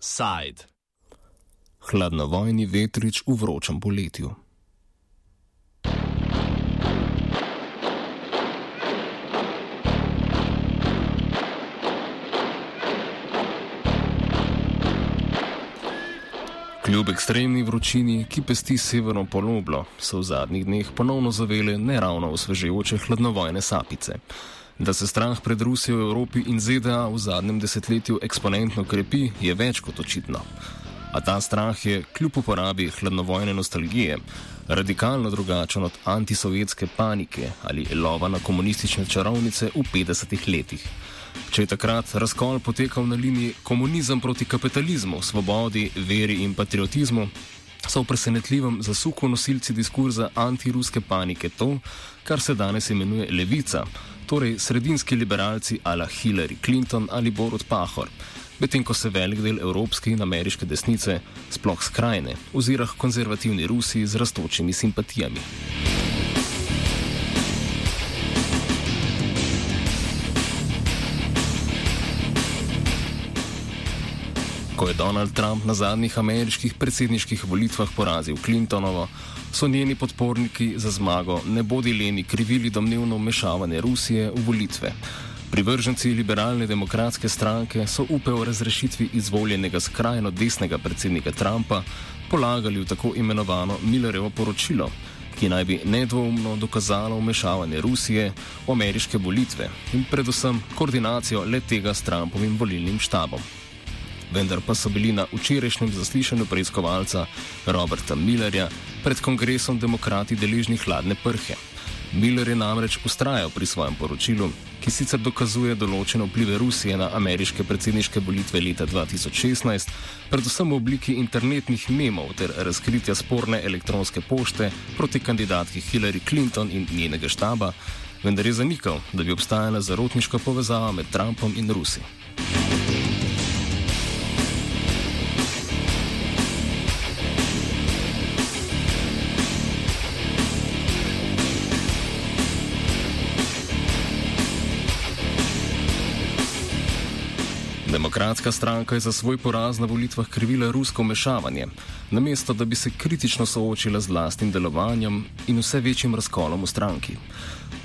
Side. Hladnovojni vetrič v vročem poletju. Kljub ekstremni vročini, ki pesti severno poloblo, so v zadnjih dneh ponovno zavele neravno osvežujoče hladnovojne sapice. Da se strah pred Rusijo v Evropi in ZDA v zadnjem desetletju eksponentno krepi, je več kot očitno. A ta strah je, kljub uporabi hladnovojne nostalgije, radikalno drugačen od antisovjetske panike ali lova na komunistične čarovnice v 50-ih letih. Če je takrat razkol potekal na liniji komunizem proti kapitalizmu, svobodi, veri in patriotizmu, so v presenetljivem zasuku nosilci diskurza antiruske panike to, kar se danes imenuje levica, torej sredinski liberalci ala Hillary Clinton ali Borut Pahor, medtem ko se velik del evropske in ameriške desnice, sploh skrajne, ozira konzervativni Rusi z rastočimi simpatijami. Ko je Donald Trump na zadnjih ameriških predsedniških volitvah porazil Clintonovo, so njeni podporniki za zmago ne bodi leni krivili domnevno vmešavanje Rusije v volitve. Privrženci liberalne demokratske stranke so upe o razrešitvi izvoljenega skrajno desnega predsednika Trumpa polagali v tako imenovano Millerovo poročilo, ki naj bi nedvoumno dokazalo vmešavanje Rusije v ameriške volitve in predvsem koordinacijo le tega s Trumpovim volilnim štabom vendar pa so bili na včerajšnjem zaslišanju preiskovalca Roberta Millerja pred kongresom demokrati deležni hladne prhe. Miller je namreč ustrajal pri svojem poročilu, ki sicer dokazuje določene vplive Rusije na ameriške predsedniške volitve leta 2016, predvsem v obliki internetnih memov ter razkritja sporne elektronske pošte proti kandidatki Hillary Clinton in njenega štaba, vendar je zanikal, da bi obstajala zarotniška povezava med Trumpom in Rusijo. Demokratska stranka je za svoj poraz na volitvah krivila rusko mešavanje, namesto da bi se kritično soočila z vlastnim delovanjem in vse večjim razkolom v stranki.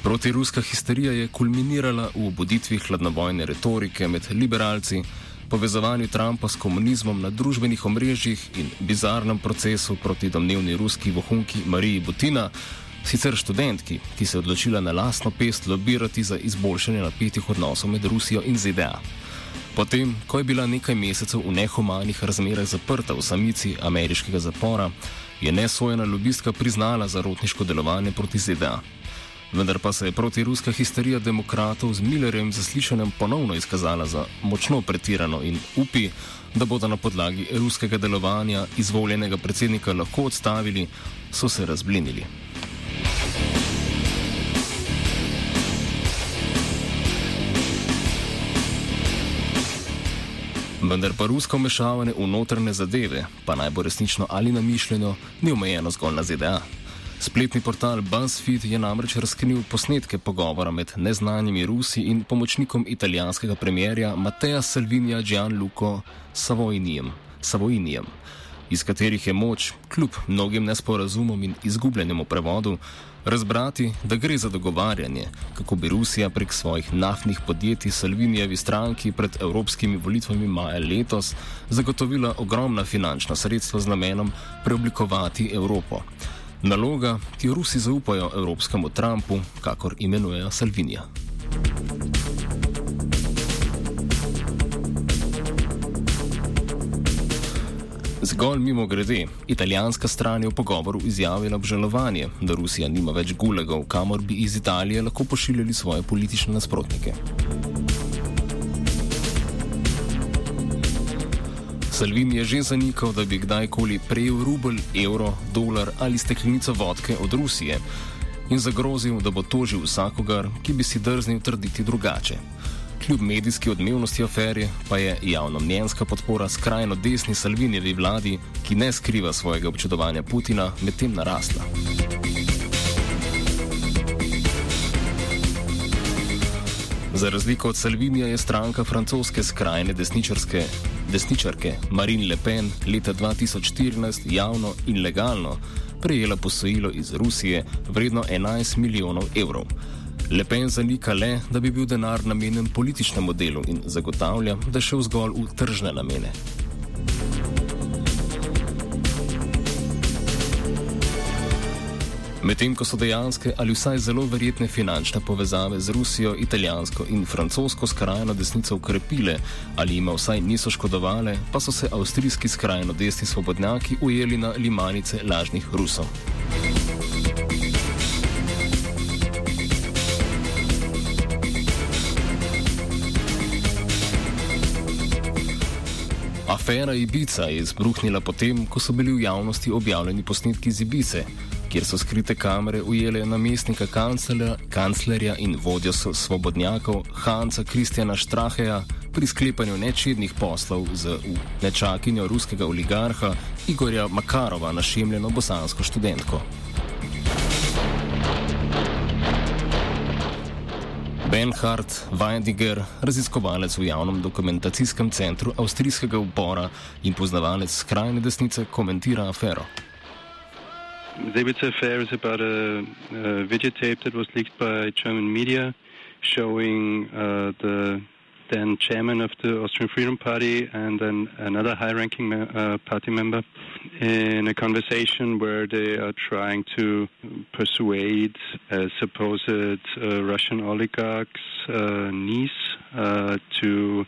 Protiruska histerija je kulminirala v obuditvi hladnovojne retorike med liberalci, povezovanju Trumpa s komunizmom na družbenih omrežjih in bizarnem procesu proti domnevni ruski vohunki Mariji Butina, sicer študentki, ki se je odločila na lastno pest lobirati za izboljšanje napetih odnosov med Rusijo in ZDA. Potem, ko je bila nekaj mesecev v nehumanih razmerah zaprta v samici ameriškega zapora, je nesojena lobistka priznala zarotniško delovanje proti ZDA. Vendar pa se je protiruska histerija demokratov z Millerjem zaslišanjem ponovno izkazala za močno pretirano in upi, da bodo na podlagi ruskega delovanja izvoljenega predsednika lahko odstavili, so se razblinili. Vendar pa rusko mešavanje v notrne zadeve, pa naj bo resnično ali namišljeno, ni omejeno zgolj na ZDA. Spletni portal BuzzFeed je namreč razkril posnetke pogovora med neznanimi Rusi in pomočnikom italijanskega premjerja Mateja Salvinija Gianluco Savoinijem, Savoinijem, iz katerih je moč, kljub mnogim nesporazumom in izgubljenemu prevodu, razbrati, da gre za dogovarjanje, kako bi Rusija prek svojih naftnih podjetij Salvinijevi stranki pred evropskimi volitvami maja letos zagotovila ogromna finančna sredstva z namenom preoblikovati Evropo. Naloga, ki jo Rusi zaupajo evropskemu Trumpu, kakor imenujejo Salvinija. Zgolj mimo grede, italijanska stran je v pogovoru izjavila obžalovanje, da Rusija nima več gulegov, kamor bi iz Italije lahko pošiljali svoje politične nasprotnike. Salvini je že zanikal, da bi kdajkoli prejel rubel, evro, dolar ali steklenico vodke od Rusije in zagrozil, da bo tožil vsakogar, ki bi si drznil trditi drugače. Kljub medijski odmevnosti afere pa je javnomnenjska podpora skrajno desni Salvinijevi vladi, ki ne skriva svojega občudovanja Putina, medtem narasla. Za razliko od Salvinija je stranka francoske skrajne desničarske, desničarke Marine Le Pen leta 2014 javno in legalno prejela posojilo iz Rusije vredno 11 milijonov evrov. Le Pen zanika le, da bi bil denar namenjen političnemu delu in zagotavlja, da šel zgolj v tržne namene. Medtem ko so dejanske ali vsaj zelo verjetne finančne povezave z Rusijo, italijansko in francosko skrajno desnico ukrepile ali jim vsaj niso škodovale, pa so se avstrijski skrajno desni svobodnjaki ujeli na limanice lažnih Rusov. Afera Ibiza je izbruhnila potem, ko so bili v javnosti objavljeni posnetki z Ibice kjer so skrite kamere ujele namestnika kanclerja in vodjo svobodnjakov Hansa Kristjana Štraheja pri sklepanju nečednih poslov z nečakinjo ruskega oligarha Igorja Makarova, našemljeno bosansko študentko. Benhard Weidiger, raziskovalec v javnem dokumentacijskem centru avstrijskega upora in poznavalec skrajne desnice, komentira afero. The Ibiza affair is about a, a videotape that was leaked by German media showing uh, the then chairman of the Austrian Freedom Party and then another high ranking uh, party member in a conversation where they are trying to persuade a supposed uh, Russian oligarch's uh, niece uh, to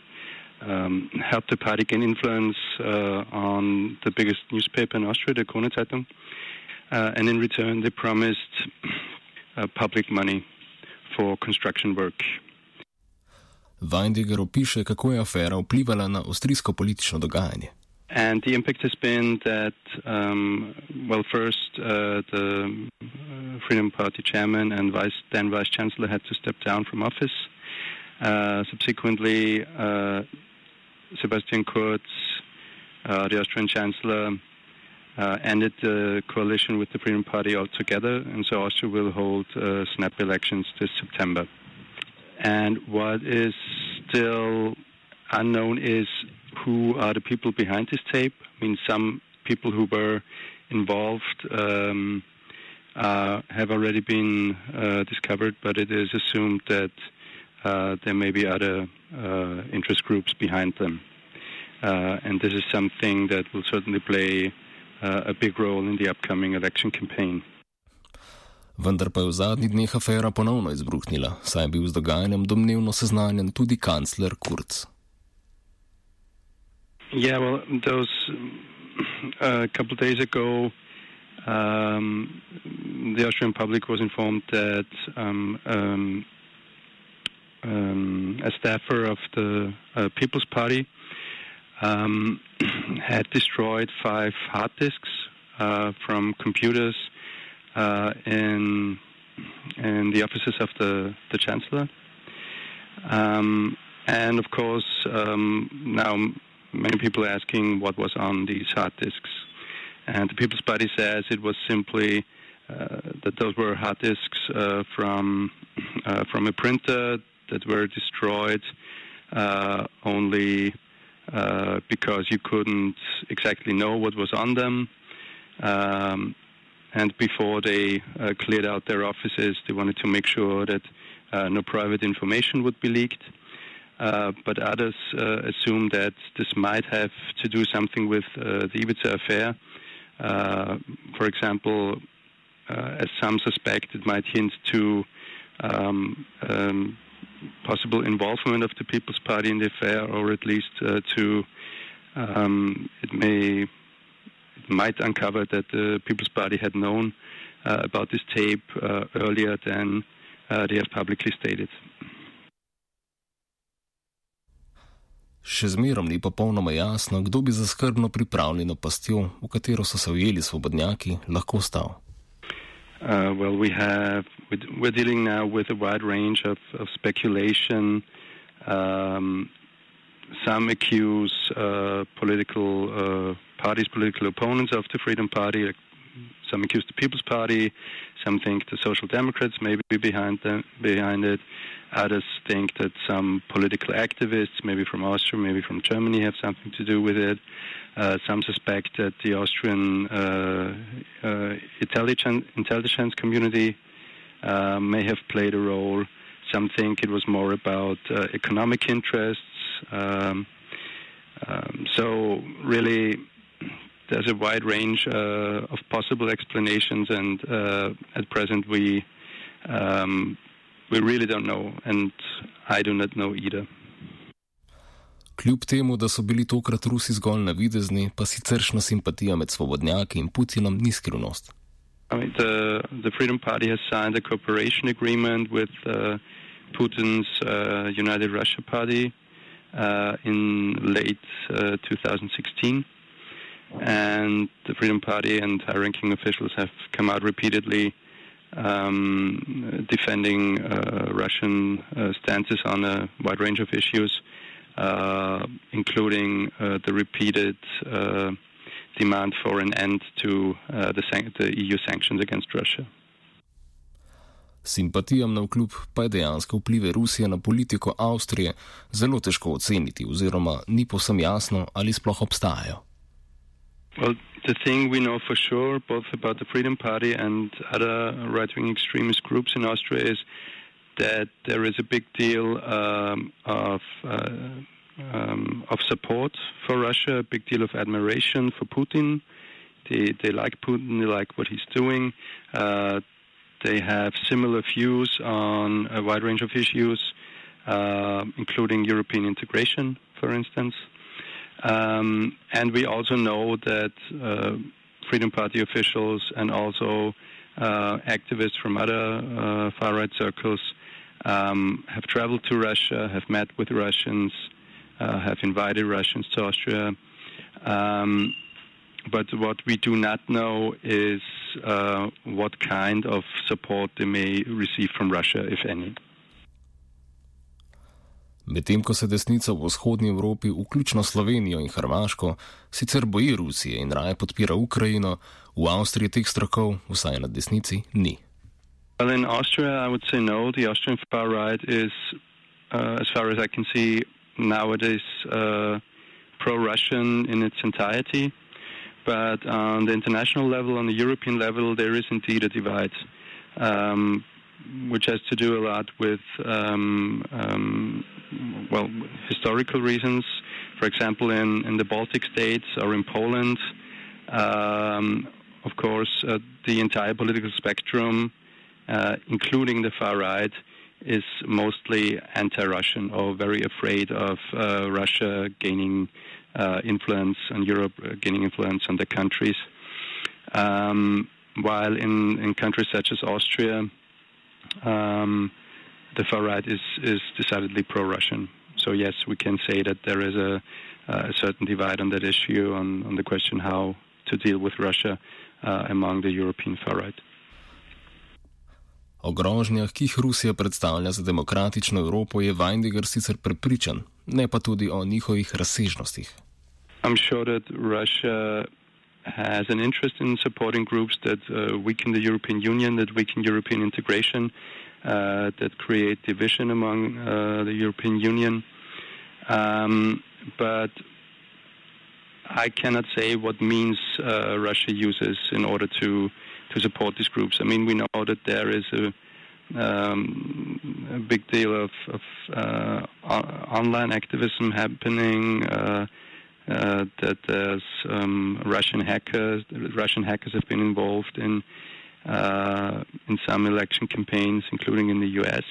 um, help the party gain influence uh, on the biggest newspaper in Austria, the Krone Zeitung. and in return they promised public money for construction work. Weindiger opiše, kako je afera vplivala na avstrijsko politično dogajanje. And the impact has been that, um, well, first uh, the uh, Freedom Party chairman and vice, then vice chancellor had to step down from office. Uh, subsequently, uh, Sebastian Kurz, uh, the Austrian chancellor, uh, ended the coalition with the Freedom Party altogether, and so Austria will hold uh, snap elections this September. And what is still unknown is who are the people behind this tape. I mean, some people who were involved um, uh, have already been uh, discovered, but it is assumed that uh, there may be other uh, interest groups behind them. and this is something that will certainly play uh, a big role in the upcoming election campaign. Vendar pa je v zadnjih dneh afera ponovno izbruhnila, saj je bil z dogajanjem domnevno seznanjen tudi kancler Kurz. Yeah, well, those uh, a couple of days ago, um, the Austrian public was informed that um, um, um, a staffer of the uh, People's Party um, had destroyed five hard disks uh, from computers in in the offices of the the chancellor. Um, and of course, um, now many people are asking what was on these hard disks. And the People's Party says it was simply uh, that those were hard disks uh, from uh, from a printer that were destroyed uh, only uh, because you couldn't exactly know what was on them. Um, and before they uh, cleared out their offices, they wanted to make sure that uh, no private information would be leaked. Uh, but others uh, assume that this might have to do something with the Ibiza affair. for example, as some suspect, it might hint to um, um, possible involvement of the People's Party in the affair, or at least uh, to um, it may might uncover that the People's Party had known uh, about this tape uh, earlier than uh, they have publicly stated. Še zmerom ni popolnoma jasno, kdo bi za skrbno pripravljeno pastjo, v katero so se ujeli svobodnjaki, lahko stal. Uh, well, we have we're dealing now with a wide range of, of speculation. Um, some accuse uh, political uh, parties, political opponents of the Freedom Party. Some accuse the People's Party. Some think the Social Democrats may be behind them, behind it. others think that some political activists, maybe from Austria, maybe from Germany, have something to do with it. Uh, some suspect that the Austrian uh, uh, intelligence, intelligence community uh, may have played a role. Some think it was more about uh, economic interests. Um, um, so, really, there's a wide range uh, of possible explanations, and at present, we um, we really don't know, and I do not know either. Kljub temu, da so bili tokrat Rusi zgolj navidezni, pa siceršna simpatija med svobodnjaki in Putinom ni skrivnost. I mean, the, the Freedom Party has signed a cooperation agreement with uh, Putin's uh, United Russia Party uh, in late 2016. Uh, and the Freedom Party and high ranking officials have come out repeatedly um, defending uh, Russian uh, stances on a wide range of issues, uh, including the repeated demand for an end to the, the EU sanctions against Russia. Simpatijam na vkljub pa je dejansko vplive Rusije na politiko Avstrije zelo težko oceniti, oziroma ni povsem jasno, ali sploh obstajajo. Well, the thing we know for sure, both about the Freedom Party and other right wing extremist groups in Austria, is that there is a big deal um, of. Uh, um, of support for Russia, a big deal of admiration for Putin. They, they like Putin, they like what he's doing. Uh, they have similar views on a wide range of issues, uh, including European integration, for instance. Um, and we also know that uh, Freedom Party officials and also uh, activists from other uh, far right circles um, have traveled to Russia, have met with Russians, uh, have invited Russians to Austria. Um, but what we do not know is uh, what kind of support they may receive from Russia, if any. Medtem ko se desnica v vzhodnji Evropi, vključno Slovenijo in Hrvaško, sicer boji Rusije in raje podpira Ukrajino, v Avstriji teh strokov, vsaj na desnici, ni. Well, in Austria, I would say no. The Austrian far right is, uh, as far as I can see, nowadays uh, pro Russian in its entirety. But on the international level, on the European level, there is indeed a divide. Um, which has to do a lot with um, um, well historical reasons. For example, in, in the Baltic states or in Poland, um, of course, uh, the entire political spectrum, uh, including the far right, is mostly anti-Russian or very afraid of uh, Russia gaining influence and Europe uh, gaining influence on the countries. Um, while in, in countries such as Austria, um, the far right is, is decidedly pro-Russian. So yes, we can say that there is a, a certain divide on that issue, on, on the question how to deal with Russia uh, among the European far right. O grožnjah, ki jih Rusija predstavlja za demokratično Evropo, je Weindiger sicer prepričan, ne pa tudi o njihovih razsežnostih. Sure has an interest in supporting groups that uh, weaken the European Union, that weaken European integration, uh, that create division among uh, the European Union. Um, but I cannot say what means uh, Russia uses in order to to support these groups. I mean, we know that there is a, um, a big deal of, of uh, online activism happening. Uh, uh, that there's um, Russian hackers. Russian hackers have been involved in uh, in some election campaigns, including in the U.S.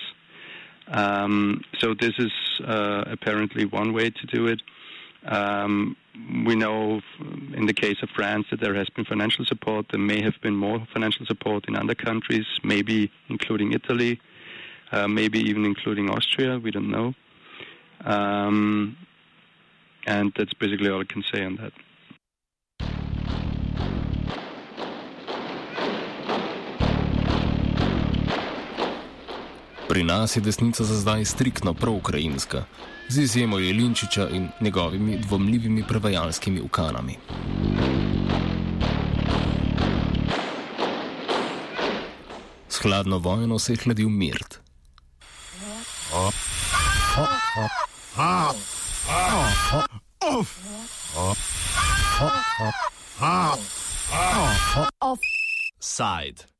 Um, so this is uh, apparently one way to do it. Um, we know in the case of France that there has been financial support. There may have been more financial support in other countries, maybe including Italy, uh, maybe even including Austria. We don't know. Um, and that's basically all I can say on that. Pri nas je desnica za zdaj striktno proukrajinska, z izjemo Jelinčiča in njegovimi dvomljivimi prevajalskimi ukanami. S hladno vojno se je hladil mirt. Offside.